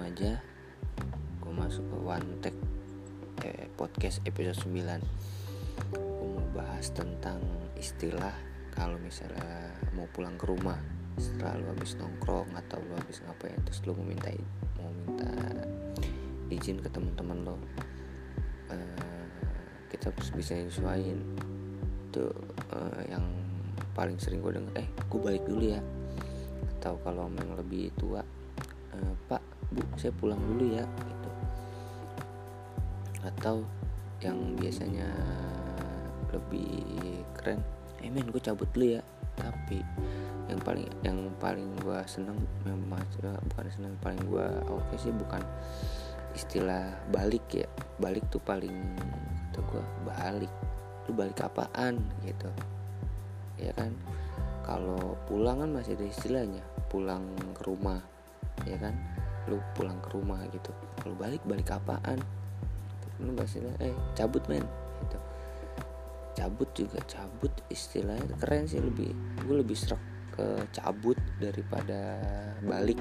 aja. Gue masuk ke one take eh, podcast episode 9 gue mau bahas tentang istilah kalau misalnya mau pulang ke rumah setelah lu habis nongkrong atau lu habis ngapain terus lu mau minta mau minta izin ke teman-teman lo uh, kita harus bisa nyesuaiin. Tuh uh, yang paling sering gue denger eh gue balik dulu ya. Atau kalau memang lebih tua e, pak bu saya pulang dulu ya gitu. Atau yang biasanya lebih keren eh men gue cabut dulu ya. Tapi yang paling yang paling gue seneng memang bukan seneng paling gue oke okay sih bukan istilah balik ya. Balik tuh paling kata gue balik. Lu balik apaan? Gitu. Ya kan? Kalau pulang kan masih ada istilahnya pulang ke rumah ya kan? Lu pulang ke rumah gitu. Kalau balik balik apaan? Lu bahasanya eh cabut men. Gitu. Cabut juga cabut istilahnya keren sih lebih gue lebih serak ke cabut daripada balik